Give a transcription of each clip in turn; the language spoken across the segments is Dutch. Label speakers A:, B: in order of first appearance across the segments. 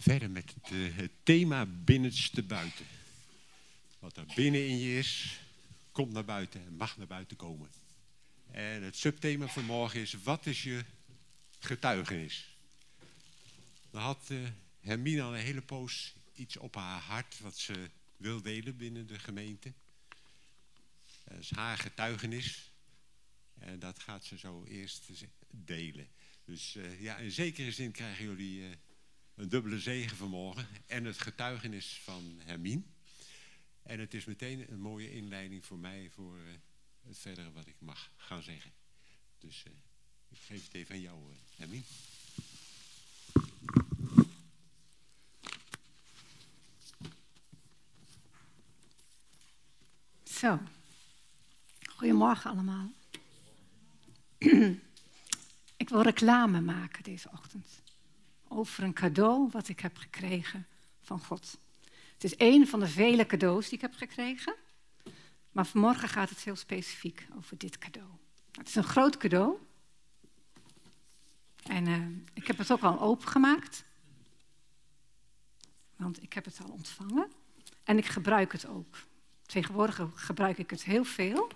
A: verder met het, thema binnenste buiten. Wat er binnen in je is, komt naar buiten en mag naar buiten komen. En het subthema van morgen is, wat is je getuigenis? Dan had uh, Hermine al een hele poos iets op haar hart wat ze wil delen binnen de gemeente. Dat is haar getuigenis. En dat gaat ze zo eerst delen. Dus uh, ja, in zekere zin krijgen jullie uh, een dubbele zegen vanmorgen. En het getuigenis van Hermine. En het is meteen een mooie inleiding voor mij voor uh, het verdere wat ik mag gaan zeggen. Dus ik geef het even aan jou, Hermine.
B: Zo, goedemorgen allemaal. ik wil reclame maken deze ochtend over een cadeau wat ik heb gekregen van God. Het is een van de vele cadeaus die ik heb gekregen, maar vanmorgen gaat het heel specifiek over dit cadeau. Het is een groot cadeau en uh, ik heb het ook al opengemaakt, want ik heb het al ontvangen en ik gebruik het ook. Tegenwoordig gebruik ik het heel veel.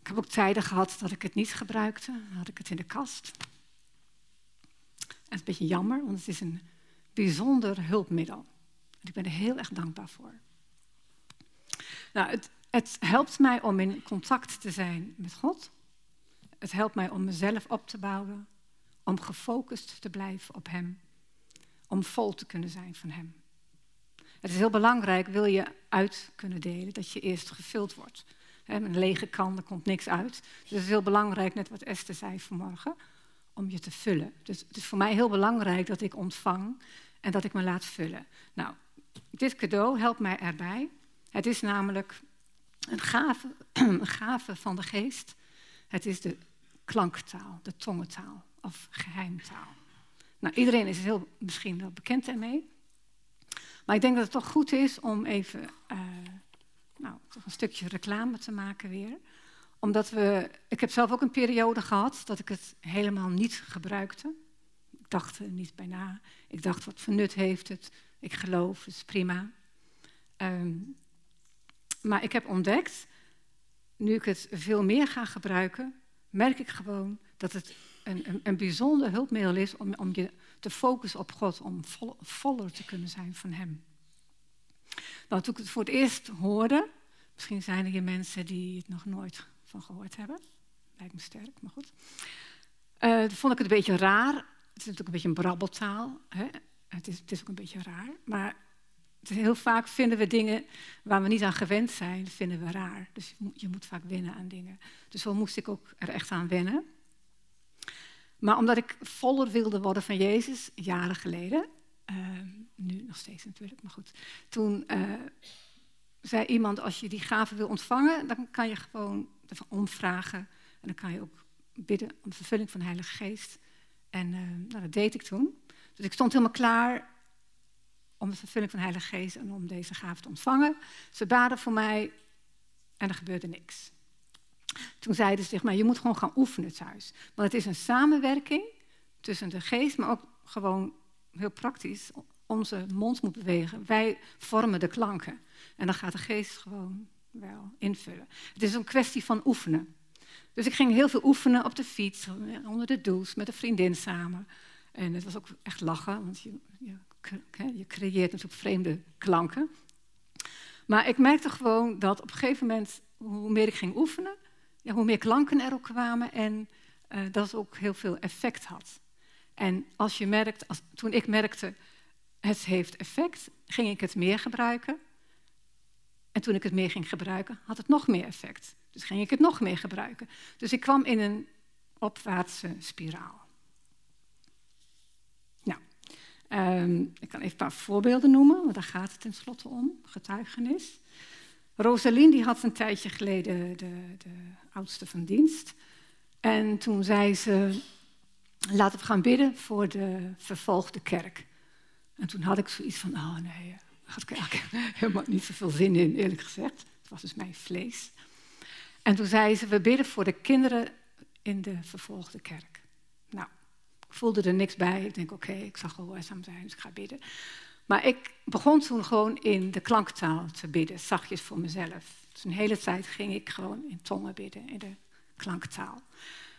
B: Ik heb ook tijden gehad dat ik het niet gebruikte. Dan had ik het in de kast. Is een beetje jammer, want het is een bijzonder hulpmiddel. Ik ben er heel erg dankbaar voor. Nou, het, het helpt mij om in contact te zijn met God. Het helpt mij om mezelf op te bouwen. Om gefocust te blijven op Hem. Om vol te kunnen zijn van Hem. Het is heel belangrijk, wil je uit kunnen delen, dat je eerst gevuld wordt. een lege kan, er komt niks uit. Dus het is heel belangrijk, net wat Esther zei vanmorgen, om je te vullen. Dus het is voor mij heel belangrijk dat ik ontvang en dat ik me laat vullen. Nou, dit cadeau helpt mij erbij. Het is namelijk een gave, een gave van de geest. Het is de klanktaal, de tongentaal of geheimtaal. Nou, iedereen is heel misschien wel bekend ermee. Maar ik denk dat het toch goed is om even uh, nou, toch een stukje reclame te maken weer. Omdat we, ik heb zelf ook een periode gehad dat ik het helemaal niet gebruikte. Ik dacht er niet bij na. Ik dacht, wat voor nut heeft het? Ik geloof, het is prima. Um, maar ik heb ontdekt, nu ik het veel meer ga gebruiken, merk ik gewoon dat het een, een, een bijzonder hulpmiddel is om, om je te focussen op God, om vol, voller te kunnen zijn van Hem. Nou, toen ik het voor het eerst hoorde, misschien zijn er hier mensen die het nog nooit gehoord hebben. Lijkt me sterk, maar goed. Uh, vond ik het een beetje raar. Het is natuurlijk een beetje een brabbeltaal. Hè? Het, is, het is ook een beetje raar. Maar heel vaak vinden we dingen waar we niet aan gewend zijn, vinden we raar. Dus je moet vaak wennen aan dingen. Dus zo moest ik ook er echt aan wennen. Maar omdat ik voller wilde worden van Jezus, jaren geleden, uh, nu nog steeds natuurlijk, maar goed. Toen uh, zei iemand, als je die gave wil ontvangen, dan kan je gewoon ervan omvragen. En dan kan je ook bidden om vervulling van de Heilige Geest. En uh, nou, dat deed ik toen. Dus ik stond helemaal klaar om de vervulling van de Heilige Geest en om deze gave te ontvangen. Ze baden voor mij en er gebeurde niks. Toen zeiden ze maar je moet gewoon gaan oefenen thuis. Want het is een samenwerking tussen de geest, maar ook gewoon heel praktisch. Onze mond moet bewegen. Wij vormen de klanken. En dan gaat de geest gewoon wel invullen. Het is een kwestie van oefenen. Dus ik ging heel veel oefenen op de fiets, onder de douche, met een vriendin samen. En het was ook echt lachen, want je, je, creëert natuurlijk vreemde klanken. Maar ik merkte gewoon dat op een gegeven moment, hoe meer ik ging oefenen, ja, hoe meer klanken er ook kwamen en uh, dat het ook heel veel effect had. En als je merkt, als, toen ik merkte, het heeft effect, ging ik het meer gebruiken. En toen ik het meer ging gebruiken, had het nog meer effect. Dus ging ik het nog meer gebruiken. Dus ik kwam in een opwaartse spiraal. Nou, um, ik kan even een paar voorbeelden noemen, want daar gaat het tenslotte om, getuigenis. Rosalien die had een tijdje geleden de, de oudste van dienst. En toen zei ze, laten we gaan bidden voor de vervolgde kerk. En toen had ik zoiets van, oh nee, daar had ik eigenlijk helemaal niet zoveel zin in, eerlijk gezegd. Het was dus mijn vlees. En toen zei ze, we bidden voor de kinderen in de vervolgde kerk. Nou, ik voelde er niks bij. Ik denk, oké, ik zal gehoorzaam zijn, dus ik ga bidden. Maar ik begon toen gewoon in de klanktaal te bidden, zachtjes voor mezelf. Dus een hele tijd ging ik gewoon in tongen bidden, in de klanktaal.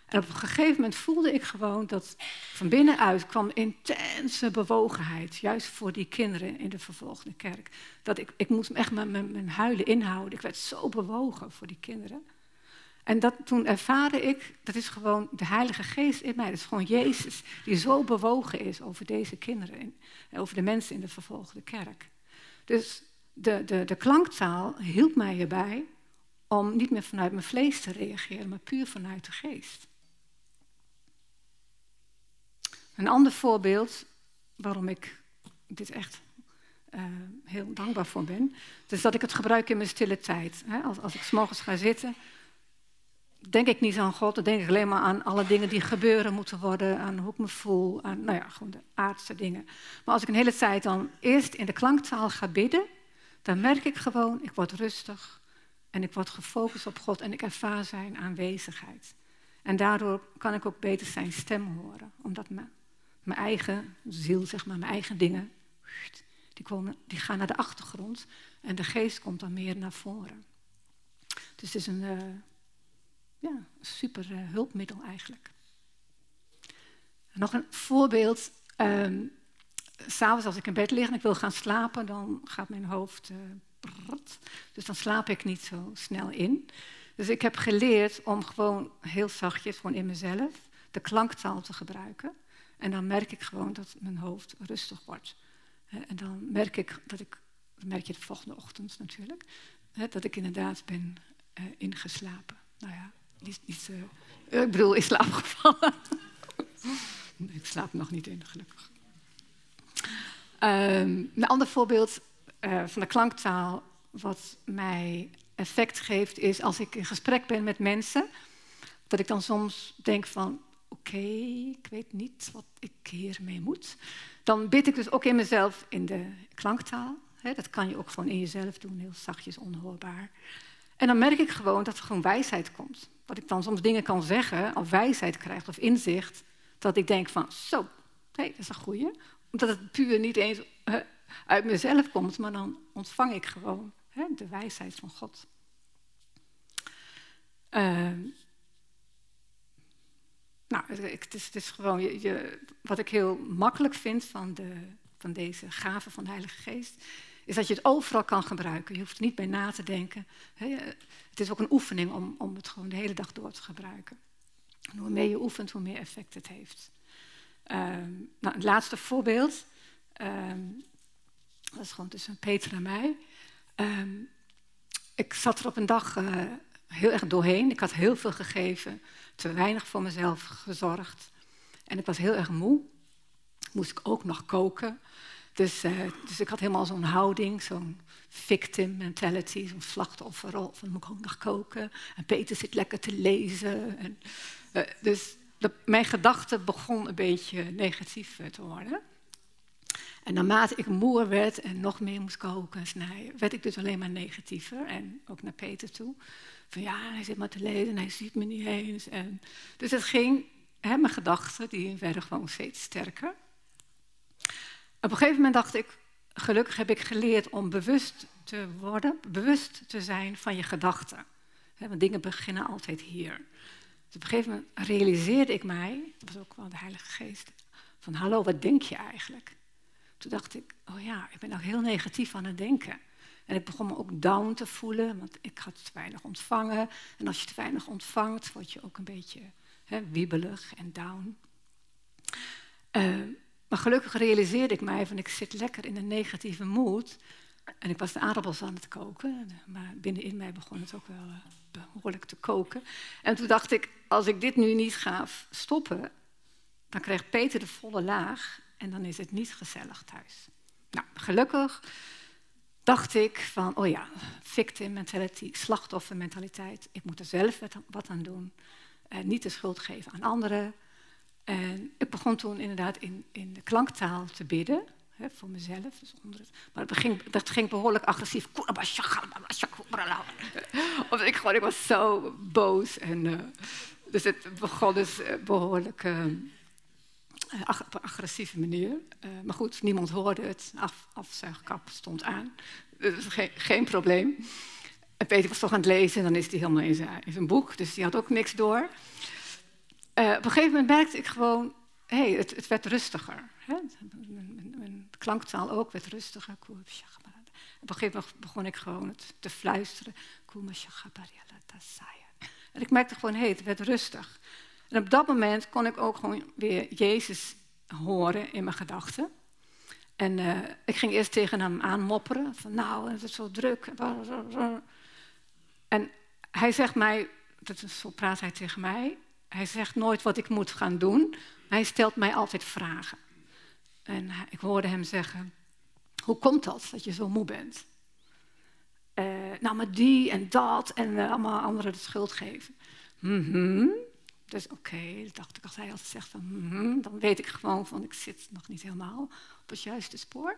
B: En op een gegeven moment voelde ik gewoon dat van binnenuit kwam intense bewogenheid, juist voor die kinderen in de vervolgde kerk. Dat ik, ik moest echt mijn, mijn, huilen inhouden. Ik werd zo bewogen voor die kinderen. En dat, toen ervaarde ik, dat is gewoon de Heilige Geest in mij. Dat is gewoon Jezus die zo bewogen is over deze kinderen en over de mensen in de vervolgde kerk. Dus de, de, de klanktaal hielp mij erbij om niet meer vanuit mijn vlees te reageren, maar puur vanuit de geest. Een ander voorbeeld waarom ik dit echt uh, heel dankbaar voor ben, is dat ik het gebruik in mijn stille tijd. Als, als ik s'morgens ga zitten, denk ik niet aan God, dan denk ik alleen maar aan alle dingen die gebeuren moeten worden, aan hoe ik me voel, aan nou ja, gewoon de aardse dingen. Maar als ik een hele tijd dan eerst in de klanktaal ga bidden, dan merk ik gewoon, ik word rustig en ik word gefocust op God en ik ervaar zijn aanwezigheid. En daardoor kan ik ook beter zijn stem horen, omdat mijn, mijn eigen ziel, zeg maar, mijn eigen dingen, die, komen, die gaan naar de achtergrond en de geest komt dan meer naar voren. Dus het is een, uh, ja, super uh, hulpmiddel eigenlijk. Nog een voorbeeld. Um, S'avonds als ik in bed lig en ik wil gaan slapen, dan gaat mijn hoofd. Uh, dus dan slaap ik niet zo snel in. Dus ik heb geleerd om gewoon heel zachtjes, gewoon in mezelf, de klanktaal te gebruiken. En dan merk ik gewoon dat mijn hoofd rustig wordt. En dan merk ik dat ik, merk je de volgende ochtend natuurlijk, dat ik inderdaad ben ingeslapen. Nou ja, niet, niet, uh, ik bedoel, in slaap gevallen. ik slaap nog niet in, gelukkig. Um, een ander voorbeeld uh, van de klanktaal, wat mij effect geeft, is als ik in gesprek ben met mensen, dat ik dan soms denk van, oké, ik weet niet wat ik hiermee moet. Dan bid ik dus ook in mezelf in de klanktaal. dat kan je ook gewoon in jezelf doen, heel zachtjes, onhoorbaar. En dan merk ik gewoon dat er gewoon wijsheid komt. Dat ik dan soms dingen kan zeggen, of wijsheid krijg of inzicht, dat ik denk van, zo, hey, dat is een goeie. Omdat het puur niet eens uit mezelf komt, maar dan ontvang ik gewoon de wijsheid van God. Uh, nou, het is, is gewoon je, wat ik heel makkelijk vind van, de, van deze gave van de Heilige Geest, is dat je het overal kan gebruiken. Je hoeft er niet bij na te denken. Het is ook een oefening om, om het gewoon de hele dag door te gebruiken. En hoe meer je oefent, hoe meer effect het heeft. Um, nou, het laatste voorbeeld, um, dat is gewoon tussen Peter en mij. Um, ik zat er op een dag uh, heel erg doorheen. Ik had heel veel gegeven, te weinig voor mezelf gezorgd. En ik was heel erg moe. Moest ik ook nog koken. Dus, uh, dus ik had helemaal zo'n houding, zo'n victim mentality, zo'n slachtofferrol. Van moet ik ook nog koken? En Peter zit lekker te lezen. En, uh, dus mijn gedachte begon een beetje negatief te worden. En naarmate ik moer werd en nog meer moest koken en snijden, werd ik dus alleen maar negatiever. En ook naar Peter toe. Van ja, hij zit maar te lezen en hij ziet me niet eens. En, dus het ging, hè, mijn gedachten die werden gewoon steeds sterker. Op een gegeven moment dacht ik, gelukkig heb ik geleerd om bewust te worden, bewust te zijn van je gedachten. Want dingen beginnen altijd hier. Dus op een gegeven moment realiseerde ik mij, dat was ook wel de Heilige Geest, van hallo, wat denk je eigenlijk? Toen dacht ik, oh ja, ik ben ook heel negatief aan het denken. En ik begon me ook down te voelen, want ik had te weinig ontvangen. En als je te weinig ontvangt, word je ook een beetje hè, wiebelig en down. Uh, maar gelukkig realiseerde ik mij van ik zit lekker in een negatieve mood. En ik was de aardappels aan het koken, maar binnenin mij begon het ook wel eh, behoorlijk te koken. En toen dacht ik, als ik dit nu niet ga stoppen, dan krijgt Peter de volle laag en dan is het niet gezellig thuis. Nou, gelukkig dacht ik van, oh ja, victim mentality, slachtoffermentaliteit. Ik moet er zelf wat aan doen. Uh, niet de schuld geven aan anderen. En ik begon toen inderdaad in, in de klanktaal te bidden, hè, voor mezelf. Dus onder het, maar dat ging, dat ging behoorlijk agressief. Of ik, gewoon, ik was zo boos. En, uh, dus het begon dus eh, behoorlijk uh, Op een agressieve manier. Uh, maar goed, niemand hoorde het. Af, afzuigkap stond aan. Dus geen, probleem. En Peter was toch aan het lezen en dan is hij helemaal in zijn, in zijn boek. Dus die had ook niks door. Uh, op een gegeven moment merkte ik gewoon... hey, het, het, werd rustiger. Hè? Mijn, mijn, klanktaal ook werd rustiger. Op een gegeven moment begon ik gewoon het te fluisteren. En ik merkte gewoon, hé, hey, het werd rustig. En op dat moment kon ik ook gewoon weer Jezus horen in mijn gedachten. En uh, ik ging eerst tegen hem aanmopperen, van nou, het is zo druk. En hij zegt mij, dat is, zo praat hij tegen mij, hij zegt nooit wat ik moet gaan doen, hij stelt mij altijd vragen. En ik hoorde hem zeggen, hoe komt dat, dat je zo moe bent? Uh, nou, maar die en dat en uh, allemaal anderen de schuld geven. Mm. Dus oké, okay, dacht ik, als hij altijd zegt van, mm -hmm, dan weet ik gewoon van, ik zit nog niet helemaal op het juiste spoor.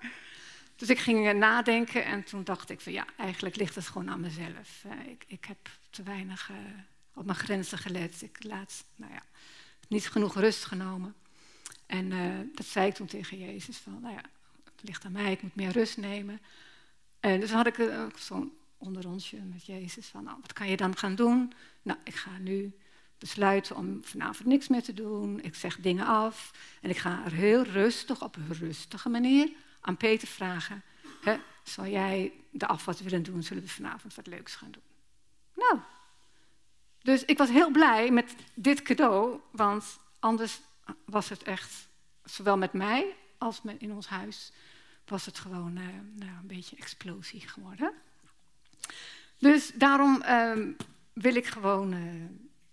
B: Dus ik ging nadenken en toen dacht ik van, ja, eigenlijk ligt het gewoon aan mezelf. Ik, ik, heb te weinig op mijn grenzen gelet. Ik laat, nou ja, niet genoeg rust genomen. En dat zei ik toen tegen Jezus van, nou ja, het ligt aan mij, ik moet meer rust nemen. En dus had ik zo'n onderrondje met Jezus van, nou, wat kan je dan gaan doen? Nou, ik ga nu besluiten om vanavond niks meer te doen. Ik zeg dingen af en ik ga er heel rustig, op een rustige manier aan Peter vragen. Hè, zou jij de afwas willen doen? Zullen we vanavond wat leuks gaan doen? Nou, dus ik was heel blij met dit cadeau, want anders was het echt, zowel met mij als in ons huis, was het gewoon uh, nou, een beetje explosie geworden. Dus daarom uh, wil ik gewoon uh,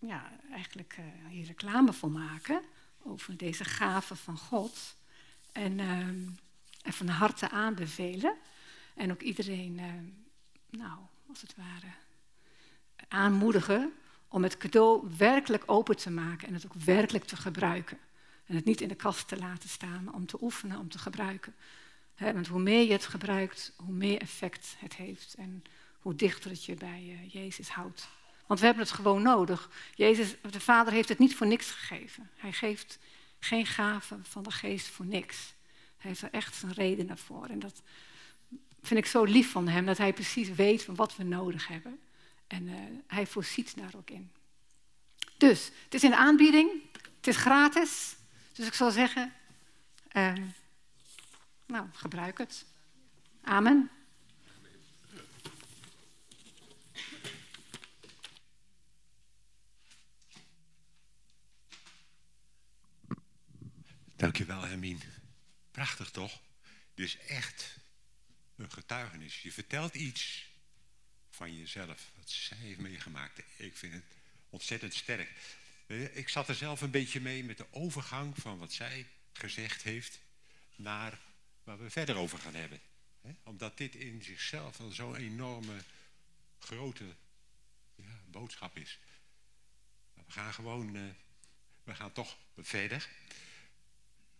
B: ja, eigenlijk uh, hier reclame voor maken over deze gave van God. En, ehm, en van harte aanbevelen. En ook iedereen, nou, als het ware, aanmoedigen om het cadeau werkelijk open te maken en het ook werkelijk te gebruiken. En het niet in de kast te laten staan, om te oefenen, om te gebruiken. Want hoe meer je het gebruikt, hoe meer effect het heeft en hoe dichter het je bij uh, Jezus houdt. Want we hebben het gewoon nodig. Jezus, de Vader heeft het niet voor niks gegeven. Hij geeft geen gaven van de geest voor niks. Hij heeft er echt een reden voor. En dat vind ik zo lief van hem, dat hij precies weet van wat we nodig hebben. En uh, hij voorziet daar ook in. Dus, het is in aanbieding, het is gratis. Dus ik zou zeggen, uh, nou, gebruik het. Amen.
A: Dankjewel, Hermine. Prachtig toch? Is echt een getuigenis. Je vertelt iets van jezelf, wat zij heeft meegemaakt. Ik vind het ontzettend sterk. Ik zat er zelf een beetje mee met de overgang van wat zij gezegd heeft naar waar we verder over gaan hebben. Omdat dit in zichzelf al zo'n enorme, grote ja, boodschap is. We gaan gewoon, uh, we gaan toch verder.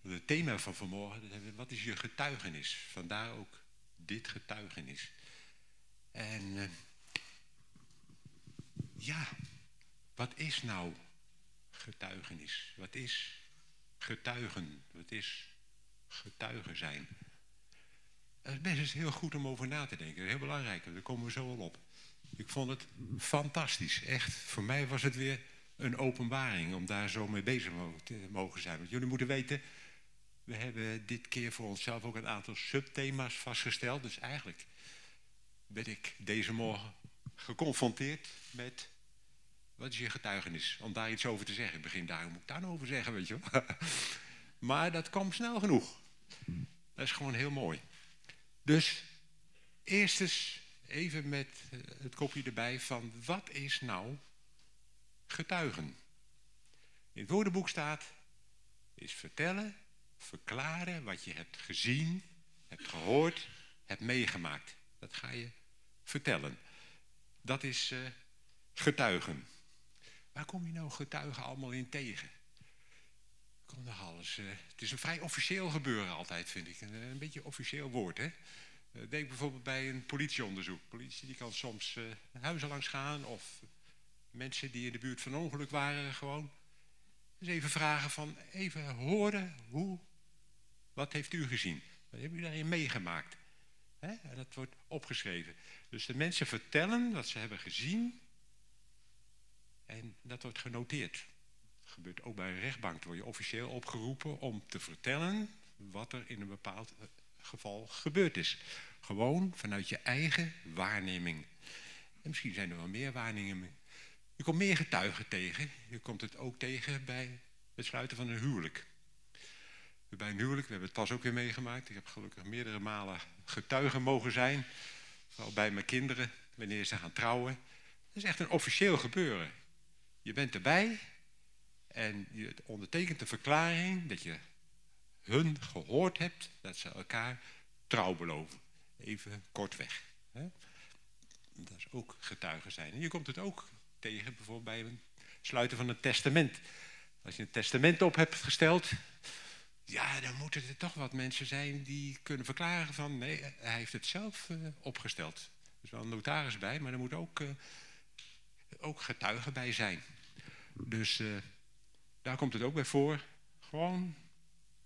A: Het thema van vanmorgen, wat is je getuigenis? Vandaar ook dit getuigenis. En uh, ja, wat is nou getuigenis? Wat is getuigen? Wat is getuigen zijn? Dat is best eens heel goed om over na te denken. Heel belangrijk, daar komen we zo al op. Ik vond het fantastisch. Echt, voor mij was het weer een openbaring om daar zo mee bezig te mogen zijn. Want jullie moeten weten, we hebben dit keer voor onszelf ook een aantal subthema's vastgesteld. Dus eigenlijk ben ik deze morgen geconfronteerd met wat is je getuigenis? Om daar iets over te zeggen. Ik begin daar, moet ik daar nou over zeggen, weet je wel. maar dat kwam snel genoeg. Dat is gewoon heel mooi. Dus eerst eens even met het kopje erbij van wat is nou getuigen? In het woordenboek staat, is vertellen, verklaren wat je hebt gezien, hebt gehoord, hebt meegemaakt. Dat ga je vertellen. Dat is uh, getuigen. Waar kom je nou getuigen allemaal in tegen? Kom nog alles. Uh, het is een vrij officieel gebeuren altijd, vind ik. Een, een beetje officieel woord, hè? Denk bijvoorbeeld bij een politieonderzoek. Politie die kan soms huizen langs gaan of mensen die in de buurt van ongeluk waren gewoon. Even vragen van, even horen, hoe, wat heeft u gezien? Wat hebben u daarin meegemaakt? En dat wordt opgeschreven. Dus de mensen vertellen wat ze hebben gezien en dat wordt genoteerd. Dat gebeurt ook bij een rechtbank. Dan word je officieel opgeroepen om te vertellen wat er in een bepaald eh, geval gebeurd is. Gewoon vanuit je eigen waarneming. En misschien zijn er wel meer waarnemingen. Je komt meer getuigen tegen. Je komt het ook tegen bij het sluiten van een huwelijk. Bij een huwelijk, we hebben het pas ook weer meegemaakt. Ik heb gelukkig meerdere malen getuigen mogen zijn. Vooral bij mijn kinderen, wanneer ze gaan trouwen. Dat is echt een officieel gebeuren. Je bent erbij en je ondertekent de verklaring dat je hun gehoord hebt dat ze elkaar trouw beloven. Even kortweg. Dat is ook getuigen zijn. Je komt het ook tegen bijvoorbeeld bij het sluiten van een testament. Als je een testament op hebt gesteld, ja, dan moeten er toch wat mensen zijn die kunnen verklaren van nee, hij heeft het zelf uh, opgesteld. Er is wel een notaris bij, maar er moet ook, uh, ook getuigen bij zijn. Dus uh, daar komt het ook bij voor. Gewoon,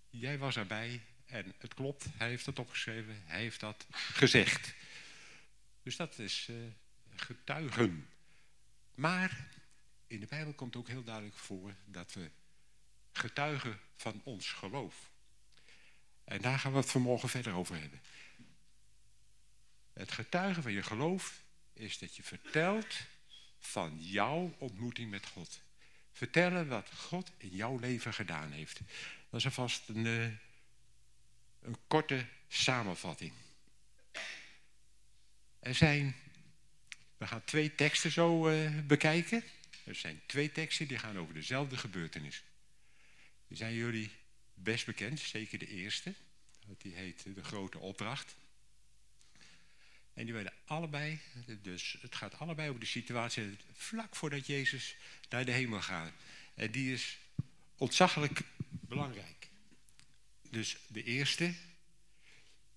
A: jij was erbij en het klopt, hij heeft dat opgeschreven, hij heeft dat gezegd. Dus dat is getuigen. Maar in de Bijbel komt ook heel duidelijk voor dat we getuigen van ons geloof. En daar gaan we het vanmorgen verder over hebben. Het getuigen van je geloof is dat je vertelt van jouw ontmoeting met God. Vertellen wat God in jouw leven gedaan heeft. Dat is alvast een, eh, een korte samenvatting. Er zijn, we gaan twee teksten zo uh, bekijken. Er zijn twee teksten die gaan over dezelfde gebeurtenis. Die zijn jullie best bekend, zeker de eerste. Die heet De Grote Opdracht. En die werden allebei, dus het gaat allebei over de situatie vlak voordat Jezus naar de hemel gaat. En die is ontzaglijk belangrijk. Dus de eerste,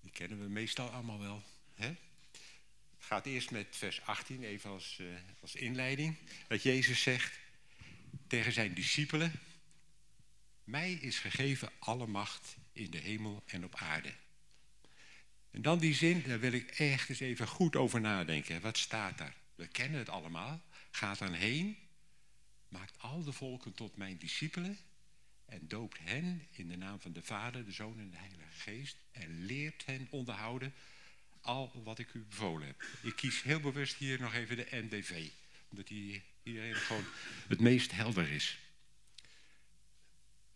A: die kennen we meestal allemaal wel. Hè? Het gaat eerst met vers 18, even als, uh, als inleiding. Dat Jezus zegt tegen zijn discipelen... Mij is gegeven alle macht in de hemel en op aarde. En dan die zin, daar wil ik echt eens even goed over nadenken. Wat staat daar? We kennen het allemaal. Gaat dan heen, maakt al de volken tot mijn discipelen en doopt hen in de naam van de Vader, de Zoon en de Heilige Geest en leert hen onderhouden al wat ik u bevolen heb. Ik kies heel bewust hier nog even de NBV, omdat die hierin gewoon het meest helder is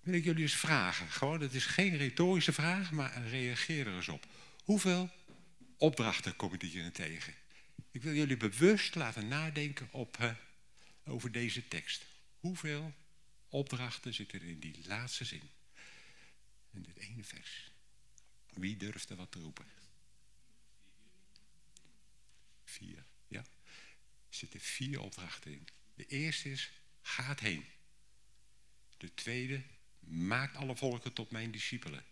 A: wil ik jullie eens vragen. Gewoon, het is geen retorische vraag, maar reageer er eens op. Hoeveel opdrachten kom ik hierin tegen? Ik wil jullie bewust laten nadenken op, uh, over deze tekst. Hoeveel opdrachten zitten er in die laatste zin? In dit ene vers. Wie durft er wat te roepen? Vier, ja. Er zitten vier opdrachten in. De eerste is, gaat heen. De tweede, maakt alle volken tot mijn discipelen.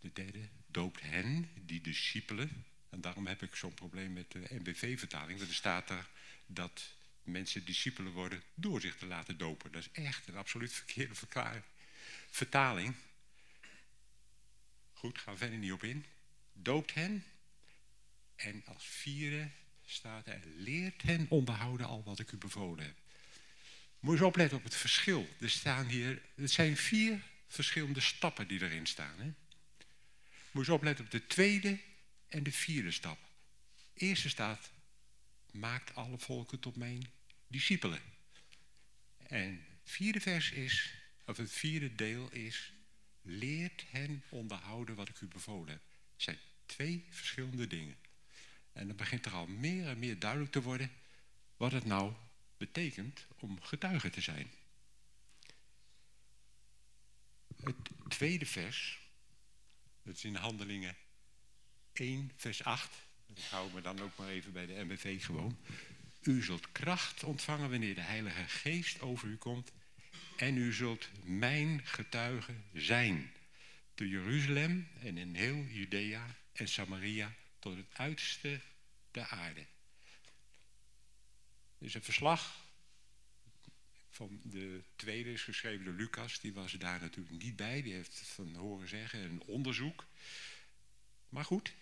A: De derde, doopt hen, die discipelen. En daarom heb ik zo'n probleem met de NBV-vertaling. Want er staat er dat mensen discipelen worden door zich te laten dopen. Dat is echt een absoluut verkeerde verklaring. vertaling. Goed, gaan we verder niet op in. Doopt hen. En als vierde staat er, leert hen onderhouden al wat ik u bevolen heb. Moet je eens opletten op het verschil. Er staan hier, het zijn vier verschillende stappen die erin staan. Hè? Moet eens opletten op de tweede en de vierde stap. Eerste staat, maakt alle volken tot mijn discipelen. En het vierde vers is, of het vierde deel is, leert hen onderhouden wat ik u bevolen heb. Het zijn twee verschillende dingen. En dan begint er al meer en meer duidelijk te worden wat het nou betekent om getuige te zijn. Het tweede vers, dat is in Handelingen 1, vers 8. Ik hou me dan ook maar even bij de MBV gewoon. U zult kracht ontvangen wanneer de Heilige Geest over u komt. En u zult mijn getuige zijn. Te Jeruzalem en in heel Judea en Samaria tot het uiterste der aarde is een verslag van de tweede is geschreven door Lucas. Die was daar natuurlijk niet bij. Die heeft van horen zeggen een onderzoek. Maar goed,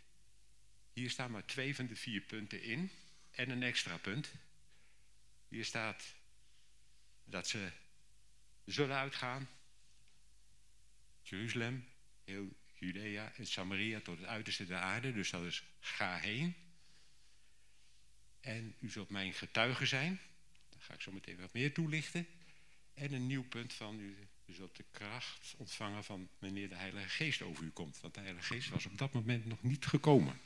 A: hier staan maar twee van de vier punten in. En een extra punt. Hier staat dat ze zullen uitgaan. Jeruzalem, heel Judea en Samaria tot het uiterste der aarde. Dus dat is ga heen. En u zult mijn getuige zijn. Daar ga ik zo meteen wat meer toelichten. En een nieuw punt van u, u zult de kracht ontvangen van wanneer de Heilige Geest over u komt. Want de Heilige Geest was op dat moment nog niet gekomen.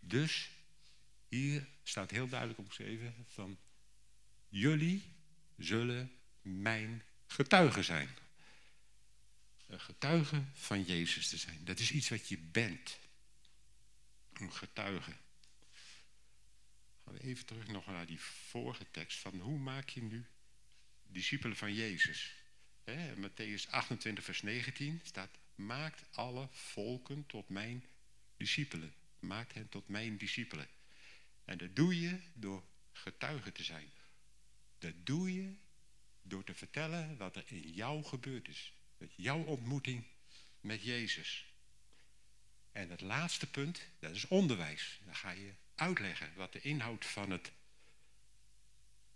A: Dus hier staat heel duidelijk opgeschreven van jullie zullen mijn getuigen zijn. Een getuige van Jezus te zijn. Dat is iets wat je bent. Een getuige. Even terug nog naar die vorige tekst van hoe maak je nu discipelen van Jezus? He, Matthäus 28 vers 19 staat maakt alle volken tot mijn discipelen. Maakt hen tot mijn discipelen. En dat doe je door getuige te zijn. Dat doe je door te vertellen wat er in jou gebeurd is. Met jouw ontmoeting met Jezus. En het laatste punt, dat is onderwijs. Dan ga je uitleggen wat de inhoud van het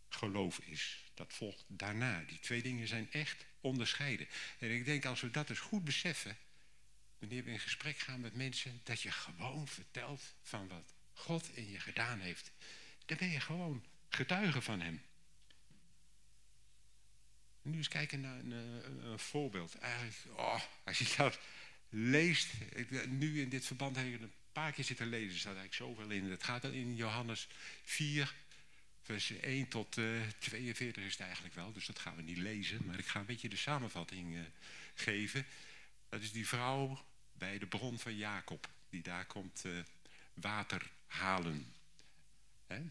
A: geloof is. Dat volgt daarna. Die twee dingen zijn echt onderscheiden. En ik denk als we dat eens goed beseffen, wanneer we in gesprek gaan met mensen, dat je gewoon vertelt van wat God in je gedaan heeft. Dan ben je gewoon getuige van Hem. Nu eens kijken naar een, een, een voorbeeld. Eigenlijk, oh, als je dat leest, nu in dit verband heb paar keer zitten lezen, staat eigenlijk zoveel in. Het gaat in Johannes 4, vers 1 tot uh, 42 is het eigenlijk wel, dus dat gaan we niet lezen. Maar ik ga een beetje de samenvatting uh, geven. Dat is die vrouw bij de bron van Jacob, die daar komt uh, water halen. Hè?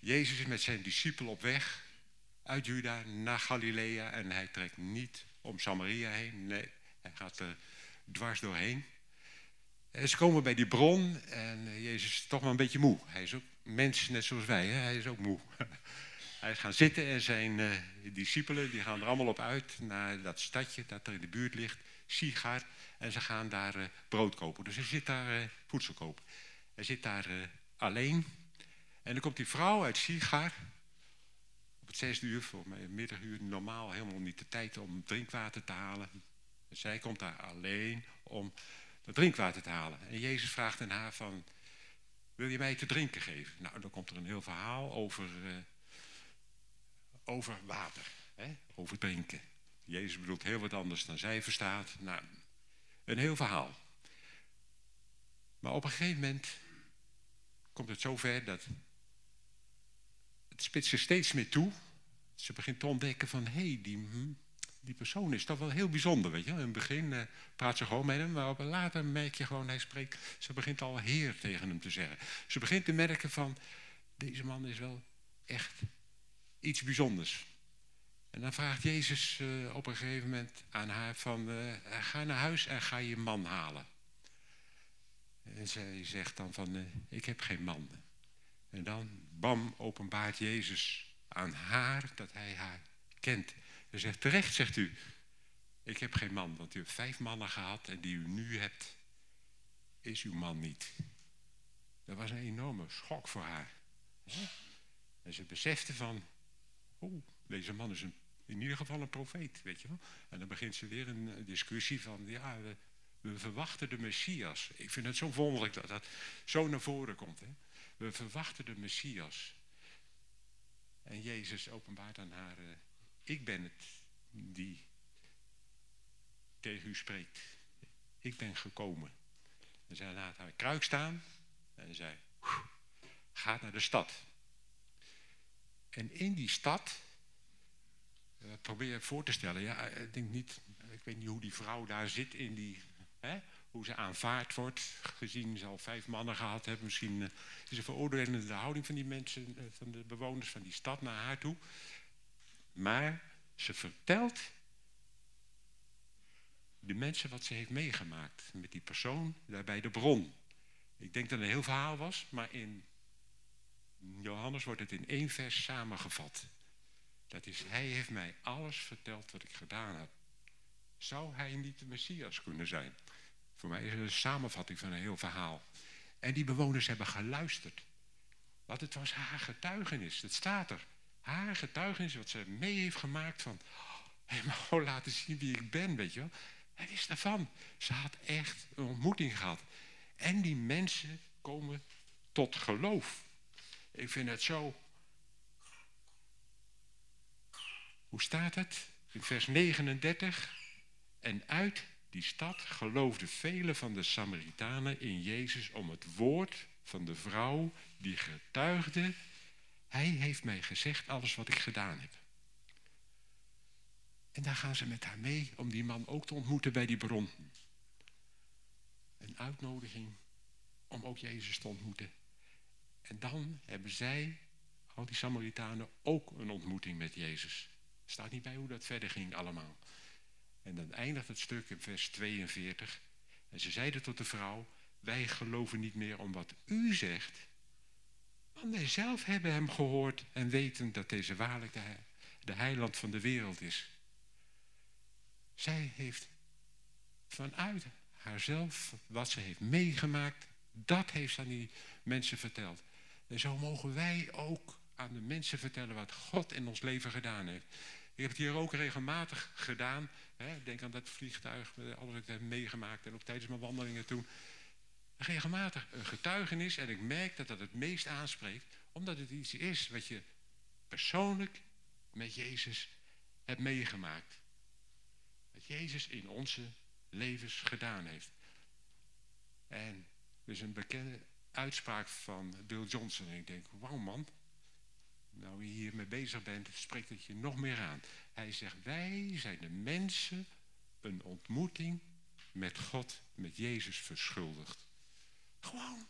A: Jezus is met zijn discipel op weg uit Juda naar Galilea en hij trekt niet om Samaria heen. Nee, hij gaat er dwars doorheen. En ze komen bij die bron en Jezus is toch wel een beetje moe. Hij is ook mens net zoals wij, hè? hij is ook moe. Hij is gaan zitten en zijn uh, discipelen die gaan er allemaal op uit naar dat stadje dat er in de buurt ligt, Sigar. En ze gaan daar brood kopen. Dus hij zit daar uh, voedsel kopen. Hij zit daar alleen. En dan komt die vrouw uit Sigar. Op het zesde uur, voor mij middaguur, normaal helemaal niet de tijd om drinkwater te halen. En zij komt daar alleen om drinkwater te halen. En Jezus vraagt aan haar van, wil je mij te drinken geven? Nou, dan komt er een heel verhaal over, uh, over water, hè? over drinken. Jezus bedoelt heel wat anders dan zij verstaat. Nou, een heel verhaal. Maar op een gegeven moment komt het zover dat het spitst zich steeds meer toe. Ze begint te ontdekken van, hé, hey, die, die persoon is toch wel heel bijzonder, weet je. In het begin uh, praat ze gewoon met hem, maar op later merk je gewoon, hij spreekt, ze begint al heer tegen hem te zeggen. Ze begint te merken van, deze man is wel echt iets bijzonders. En dan vraagt Jezus uh, op een gegeven moment aan haar van, uh, ga naar huis en ga je man halen. En zij zegt dan van, ik heb geen man. En dan, bam, openbaart Jezus aan haar dat hij haar kent. Hij zegt, terecht, zegt u, ik heb geen man, want u hebt vijf mannen gehad en die u nu hebt, is uw man niet. Dat was een enorme schok voor haar. En ze besefte van, oh, deze man is in ieder geval een profeet, weet je wel. En dan begint ze weer een discussie van, ja, we, verwachten de Messias. Ik vind het zo wonderlijk dat dat zo naar voren komt. Hè? We verwachten de Messias. En Jezus openbaart aan haar, uh, ik ben het die tegen u spreekt. Ik ben gekomen. En zij laat haar kruik staan en zei, ga naar de stad. En in die stad, uh, probeer je voor te stellen, ja, ik denk niet, ik weet niet hoe die vrouw daar zit in die, hè, hoe ze aanvaard wordt, gezien ze al vijf mannen gehad hebben. Misschien uh, is een veroordelende houding van die mensen, van de bewoners van die stad naar haar toe. Maar ze vertelt de mensen wat ze heeft meegemaakt met die persoon daar bij de bron. Ik denk dat het een heel verhaal was, maar in Johannes wordt het in één vers samengevat. Dat is, hij heeft mij alles verteld wat ik gedaan heb. Zou hij niet de Messias kunnen zijn? Voor mij is het een samenvatting van een heel verhaal. En die bewoners hebben geluisterd. Want het was haar getuigenis, het staat er. Haar getuigenis, wat ze mee heeft gemaakt van... Mag laten zien wie ik ben, weet je wel. Hij wist daarvan. Ze had echt een ontmoeting gehad. En die mensen komen tot geloof. Ik vind het zo. Hoe staat het? In vers 39. En uit die stad geloofden velen van de Samaritanen in Jezus om het woord van de vrouw die getuigde. Hij heeft mij gezegd alles wat ik gedaan heb. En daar gaan ze met haar mee om die man ook te ontmoeten bij die bron. Een uitnodiging om ook Jezus te ontmoeten. En dan hebben zij, al die Samaritanen, ook een ontmoeting met Jezus. Staat niet bij hoe dat verder ging allemaal. En dan eindigt het stuk in vers 42. En ze zeiden tot de vrouw, wij geloven niet meer om wat u zegt. Want zelf hebben hem gehoord en weten dat deze waarlijk de, de heiland van de wereld is. Zij heeft vanuit haarzelf wat ze heeft meegemaakt, dat heeft ze aan die mensen verteld. En zo mogen wij ook aan de mensen vertellen wat God in ons leven gedaan heeft. Ik heb het hier ook regelmatig gedaan. Hè. Denk aan dat vliegtuig, alles wat ik heb meegemaakt en ook tijdens mijn wandelingen toen. Regelmatig een getuigenis en ik merk dat dat het meest aanspreekt, omdat het iets is wat je persoonlijk met Jezus hebt meegemaakt. Wat Jezus in onze levens gedaan heeft. En dus een bekende uitspraak van Bill Johnson. En ik denk, wauw man, nou je hiermee bezig bent, spreekt het je nog meer aan. Hij zegt, wij zijn de mensen een ontmoeting met God, met Jezus verschuldigd. Gewoon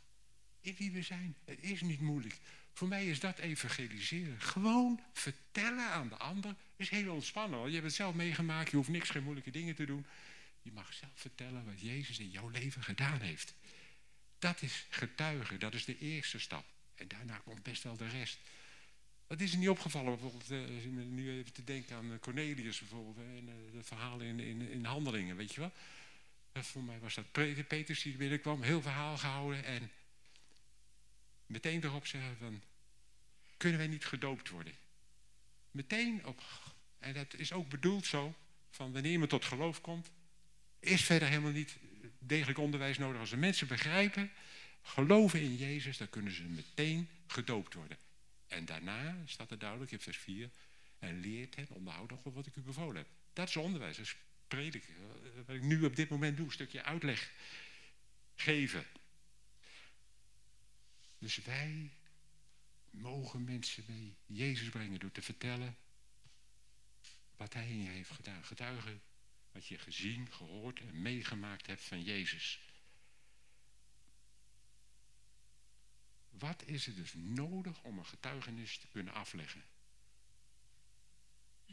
A: in wie we zijn. Het is niet moeilijk. Voor mij is dat evangeliseren. Gewoon vertellen aan de ander is heel ontspannen. Je hebt het zelf meegemaakt, je hoeft niks, geen moeilijke dingen te doen. Je mag zelf vertellen wat Jezus in jouw leven gedaan heeft. Dat is getuigen, dat is de eerste stap. En daarna komt best wel de rest. Wat is er niet opgevallen, bijvoorbeeld, uh, nu even te denken aan Cornelius bijvoorbeeld, en uh, het verhaal in, in, in Handelingen, weet je wel. Uh, voor mij was dat Petrus die binnenkwam, heel verhaal gehouden en meteen erop zeggen van, kunnen wij niet gedoopt worden? Meteen op, en dat is ook bedoeld zo, van wanneer iemand tot geloof komt, is verder helemaal niet degelijk onderwijs nodig. Als de mensen begrijpen, geloven in Jezus, dan kunnen ze meteen gedoopt worden. En daarna staat er duidelijk in vers 4, en leert hen onderhouden wat ik u bevolen heb. Dat is onderwijs, dat is prediken. Wat ik nu op dit moment doe, een stukje uitleg geven. Dus wij mogen mensen bij Jezus brengen door te vertellen wat hij in je heeft gedaan. Getuigen wat je gezien, gehoord en meegemaakt hebt van Jezus. Wat is er dus nodig om een getuigenis te kunnen afleggen?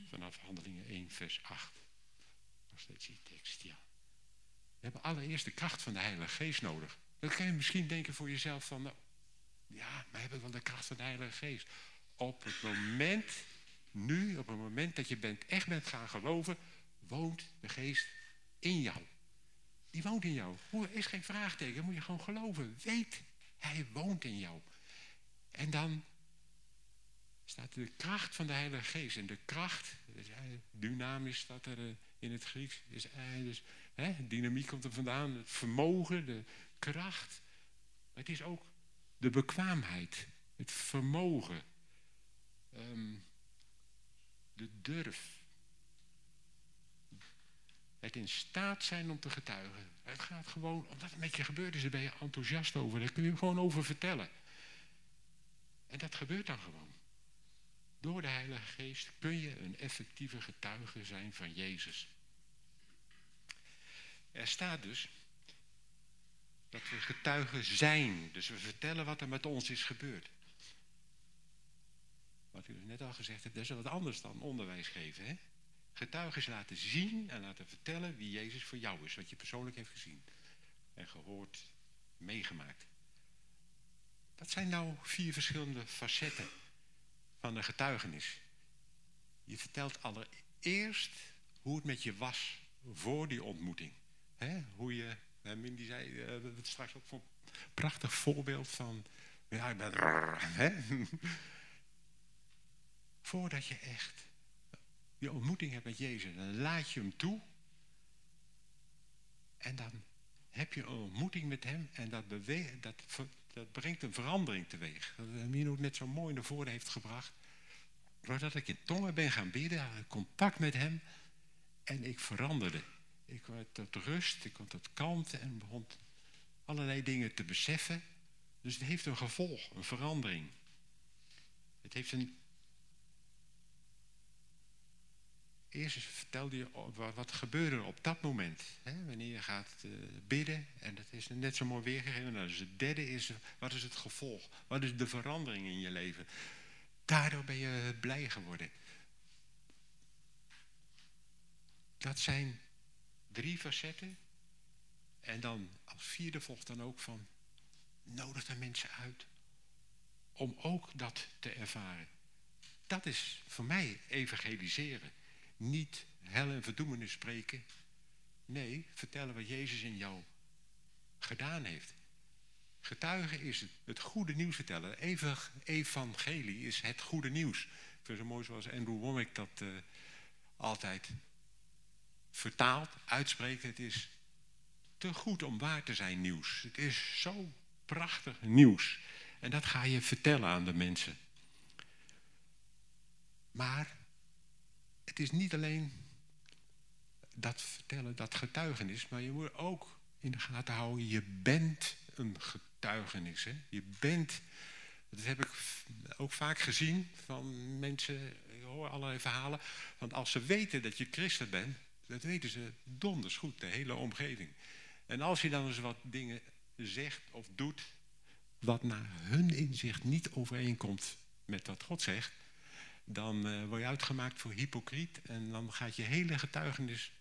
A: Vanaf handelingen 1, vers 8. Tekst, ja. We hebben allereerst de kracht van de Heilige Geest nodig. Dan kan je misschien denken voor jezelf van, nou, ja, maar heb ik wel de kracht van de Heilige Geest? Op het moment, nu, op het moment dat je bent, echt bent gaan geloven, woont de geest in jou. Die woont in jou. Er is geen vraagteken, moet je gewoon geloven. Weet, hij woont in jou. En dan staat de kracht van de Heilige Geest. En de kracht, dynamisch staat er eh, in het Grieks, is dus, hè, dynamiek komt er vandaan, het vermogen, de kracht. Het is ook de bekwaamheid, het vermogen, ehm, de durf, het in staat zijn om te getuigen. Het gaat gewoon, omdat het met je gebeurd is, daar ben je enthousiast over. Daar kun je gewoon over vertellen. En dat gebeurt dan gewoon. Door de Heilige Geest kun je een effectieve getuige zijn van Jezus. Er staat dus dat we getuigen zijn. Dus we vertellen wat er met ons is gebeurd. Wat u net al gezegd hebt, dat is wat anders dan onderwijs geven. Hè? getuigen laten zien en laten vertellen wie Jezus voor jou is. Wat je persoonlijk heeft gezien en gehoord, meegemaakt. Dat zijn nou vier verschillende facetten van een getuigenis. Je vertelt allereerst hoe het met je was voor die ontmoeting. Hoe je, Mindy zei uh, het straks ook een prachtig voorbeeld van, ja, ik ben, Voordat je echt die ontmoeting hebt met Jezus, dan laat je hem toe. En dan heb je een ontmoeting met hem en dat, beweegt, dat, dat brengt een verandering teweeg. Dat Mino net zo mooi naar voren heeft gebracht. Doordat ik in tongen ben gaan bidden, contact met hem en ik veranderde. Ik werd tot rust, ik kwam tot kalmte en begon allerlei dingen te beseffen. Dus het heeft een gevolg, een verandering. Het heeft een Eerst vertelde je wat gebeurde op dat moment. Hè, wanneer je gaat uh, bidden. En dat is net zo mooi weergegeven. Nou, dus het derde is, wat is het gevolg? Wat is de verandering in je leven? Daardoor ben je blij geworden. Dat zijn drie facetten. En dan als vierde volgt dan ook van, nodig de mensen uit om ook dat te ervaren. Dat is voor mij evangeliseren. Niet hel en verdoemenis spreken. Nee, vertellen wat Jezus in jou gedaan heeft. Getuigen is het, het goede nieuws vertellen. Evangelie is het goede nieuws. Ik vind het zo mooi zoals Andrew Womack dat uh, altijd vertaalt, uitspreekt. Het is te goed om waar te zijn nieuws. Het is zo prachtig nieuws. En dat ga je vertellen aan de mensen. Maar het is niet alleen dat vertellen, dat getuigenis, maar je moet ook in de gaten houden, je bent een getuigenis. Hè? Je bent, dat heb ik ook vaak gezien van mensen, ik hoor allerlei verhalen, want als ze weten dat je christen bent, dat weten ze donders goed, de hele omgeving. En als je dan eens wat dingen zegt of doet, wat naar hun inzicht niet overeenkomt met wat God zegt, dan uh, word je uitgemaakt voor hypocriet en dan gaat je hele getuigenis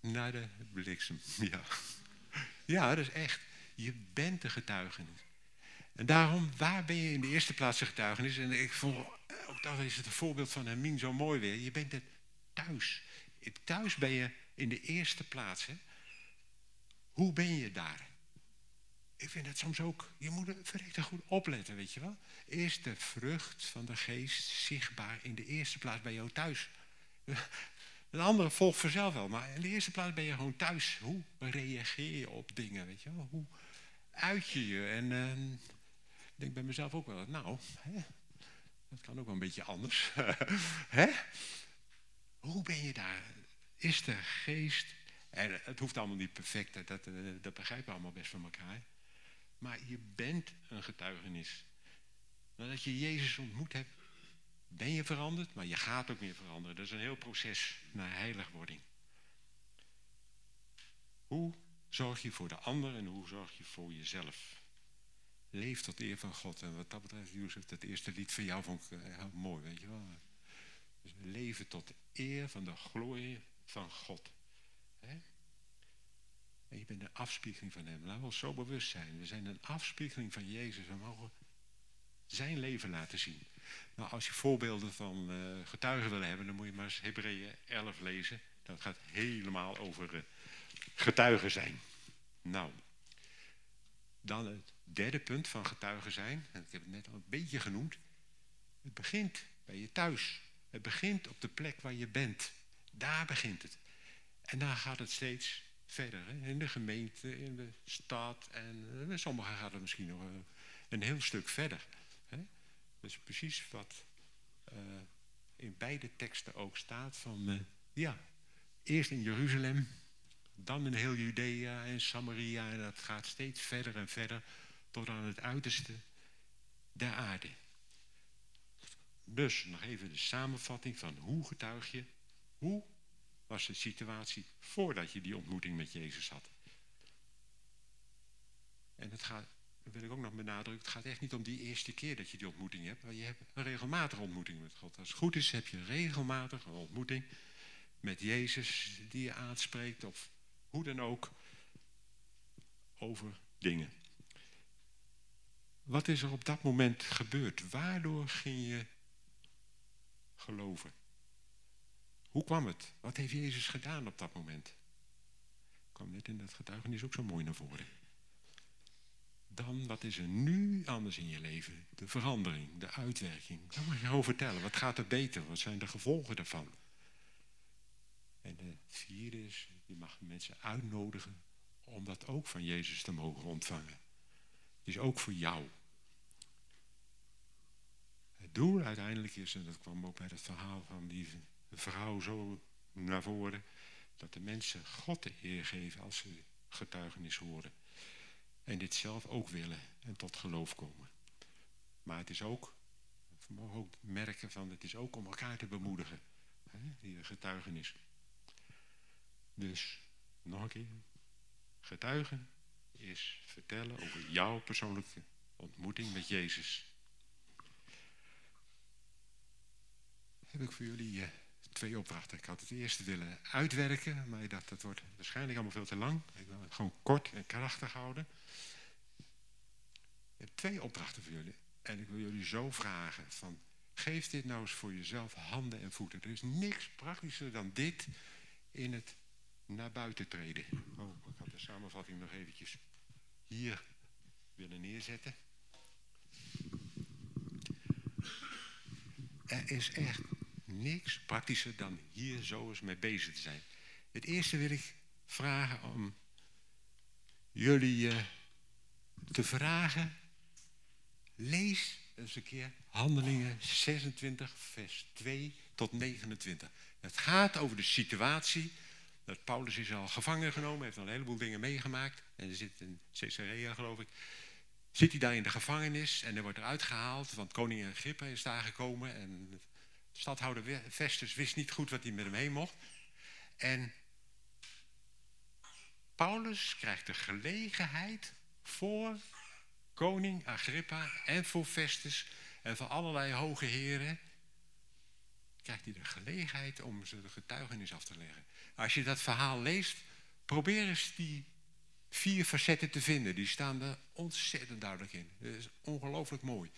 A: naar de bliksem. Ja, ja dat is echt. Je bent de getuigenis. En daarom, waar ben je in de eerste plaats de getuigenis? En ik vond, ook dat is het voorbeeld van Hermine zo mooi weer. Je bent het thuis. Thuis ben je in de eerste plaats. Hè? Hoe ben je daar? Ik vind het soms ook, je moet er goed opletten, weet je wel. Is de vrucht van de geest zichtbaar in de eerste plaats bij jou thuis? Een andere volgt vanzelf wel, maar in de eerste plaats ben je gewoon thuis. Hoe reageer je op dingen, weet je wel? Hoe uit je je? En uh, ik denk bij mezelf ook wel, nou, hè, dat kan ook wel een beetje anders. hè? Hoe ben je daar? Is de geest en het hoeft allemaal niet perfect, dat, eh, dat begrijpen we allemaal best van elkaar. Maar je bent een getuigenis. Nadat je Jezus ontmoet hebt, ben je veranderd, maar je gaat ook weer veranderen. Dat is een heel proces naar heiligwording. Hoe zorg je voor de ander en hoe zorg je voor jezelf? Leef tot eer van God. En wat dat betreft, Jozef, dat eerste lied van jou vond ik eh, heel mooi, weet je wel. Dus leven tot eer van de glorie van God. En je bent een afspiegeling van hem. Laten we ons zo bewust zijn. We zijn een afspiegeling van Jezus. We mogen zijn leven laten zien. Nou, als je voorbeelden van uh, getuigen wil hebben, dan moet je maar eens Hebreeën 11 lezen. Dat gaat helemaal over uh, getuigen zijn. Nou, dan het derde punt van getuigen zijn. En ik heb het net al een beetje genoemd. Het begint bij je thuis. Het begint op de plek waar je bent. Daar begint het. En dan gaat het steeds verder. Hè? In de gemeente, in de stad. En uh, sommigen gaan er misschien nog uh, een heel stuk verder. Hè? Is precies wat uh, in beide teksten ook staat. Van, ja, eerst in Jeruzalem, dan in heel Judea en Samaria. En dat gaat steeds verder en verder tot aan het uiterste der aarde. Dus nog even de samenvatting van hoe getuig je, hoe was de situatie voordat je die ontmoeting met Jezus had. En het gaat, dat wil ik ook nog benadrukken, het gaat echt niet om die eerste keer dat je die ontmoeting hebt, maar je hebt een regelmatige ontmoeting met God. Als het goed is, heb je regelmatig een ontmoeting met Jezus die je aanspreekt, of hoe dan ook, over dingen. Wat is er op dat moment gebeurd? Waardoor ging je geloven? Hoe kwam het? Wat heeft Jezus gedaan op dat moment? kwam net in dat getuigenis ook zo mooi naar voren. Dan, wat is er nu anders in je leven? De verandering, de uitwerking. Daar mag je over vertellen. Wat gaat er beter? Wat zijn de gevolgen daarvan? En de vierde is, je mag mensen uitnodigen om dat ook van Jezus te mogen ontvangen. Het is ook voor jou. Het doel uiteindelijk is, en dat kwam ook bij het verhaal van die vrouw zo naar voren, dat de mensen God de eer geven als ze getuigenis horen. En dit zelf ook willen en tot geloof komen. Maar het is ook, we mogen ook merken van, het is ook om elkaar te bemoedigen. Hè, die getuigenis. Dus, nog een keer. Getuigen is vertellen over jouw persoonlijke ontmoeting met Jezus. Heb ik voor jullie... Twee opdrachten. Ik had het eerste willen uitwerken, maar ik dacht dat wordt waarschijnlijk allemaal veel te lang. Ik wil het gewoon kort en krachtig houden. Ik heb twee opdrachten voor jullie. En ik wil jullie zo vragen van, geef dit nou eens voor jezelf handen en voeten. Er is niks praktischer dan dit in het naar buiten treden. Oh, ik had de samenvatting nog eventjes hier willen neerzetten. Er is echt niks praktischer dan hier zo eens mee bezig te zijn. Het eerste wil ik vragen om jullie uh, te vragen. Lees eens een keer Handelingen 26, vers 2 tot 29. Het gaat over de situatie dat Paulus is al gevangen genomen, heeft al een heleboel dingen meegemaakt. En er zit in Caesarea, geloof ik. Zit hij daar in de gevangenis en er wordt eruit gehaald, want koning Agrippa is daar gekomen en Stadhouder Vestus wist niet goed wat hij met hem heen mocht. En Paulus krijgt de gelegenheid voor koning Agrippa en voor Festus en voor allerlei hoge heren. Krijgt hij de gelegenheid om ze de getuigenis af te leggen. Als je dat verhaal leest, probeer eens die vier facetten te vinden. Die staan er ontzettend duidelijk in. Dat is ongelooflijk mooi.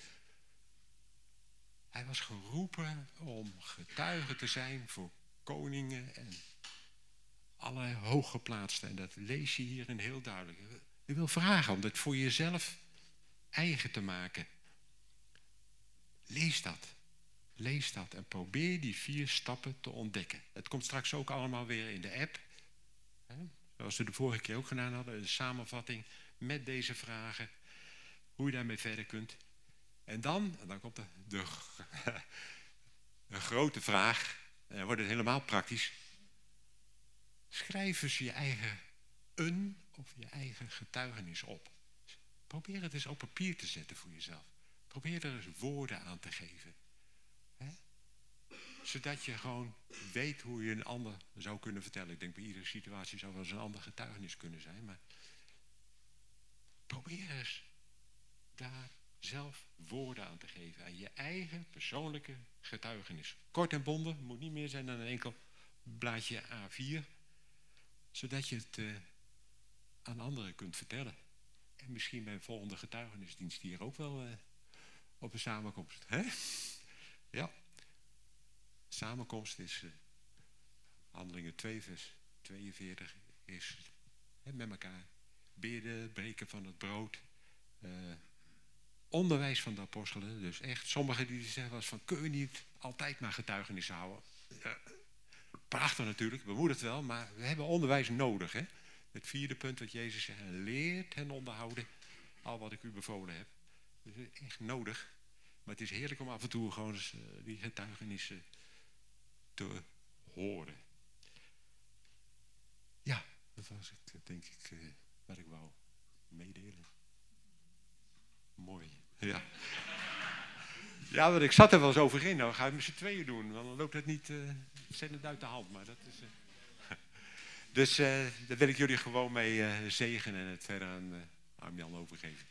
A: Hij was geroepen om getuige te zijn voor koningen en allerlei hooggeplaatsten. En dat lees je hierin heel duidelijk. Ik wil vragen om dat voor jezelf eigen te maken. Lees dat. Lees dat en probeer die vier stappen te ontdekken. Het komt straks ook allemaal weer in de app. Zoals we de vorige keer ook gedaan hadden. Een samenvatting met deze vragen. Hoe je daarmee verder kunt. En dan, en dan komt de, de, grote vraag, en dan wordt het helemaal praktisch. Schrijf eens je eigen een of je eigen getuigenis op. Probeer het eens op papier te zetten voor jezelf. Probeer er eens woorden aan te geven. Zodat je gewoon weet hoe je een ander zou kunnen vertellen. Ik denk bij iedere situatie zou wel eens een ander getuigenis kunnen zijn. Maar probeer eens daar zelf woorden aan te geven aan je eigen persoonlijke getuigenis. Kort en bonden, moet niet meer zijn dan een enkel blaadje A4, zodat je het uh, aan anderen kunt vertellen. En misschien bij een volgende getuigenisdienst hier ook wel uh, op een samenkomst. Hè? Ja. Samenkomst is uh, handelingen 2 vers 42 is hè, met elkaar bidden, breken van het brood, onderwijs van de apostelen. Dus echt, sommigen die zeggen was van, kun je niet altijd maar getuigenis houden? Prachtig natuurlijk, we moeten het wel, maar we hebben onderwijs nodig. Hè? Het vierde punt wat Jezus zegt, leert hen onderhouden al wat ik u bevolen heb. Dus echt nodig. Maar het is heerlijk om af en toe gewoon eens, uh, die getuigenissen te horen. Ja, dat was het, denk ik, uh, wat ik wou meedelen. Mooi. Ja. Ja, want ik zat er wel eens over in. Nou, ga je met z'n tweeën doen. Dan loopt het niet uh, uit de hand. Maar dat is, uh... Dus uh, daar wil ik jullie gewoon mee zegenen en het verder aan Armjan overgeven.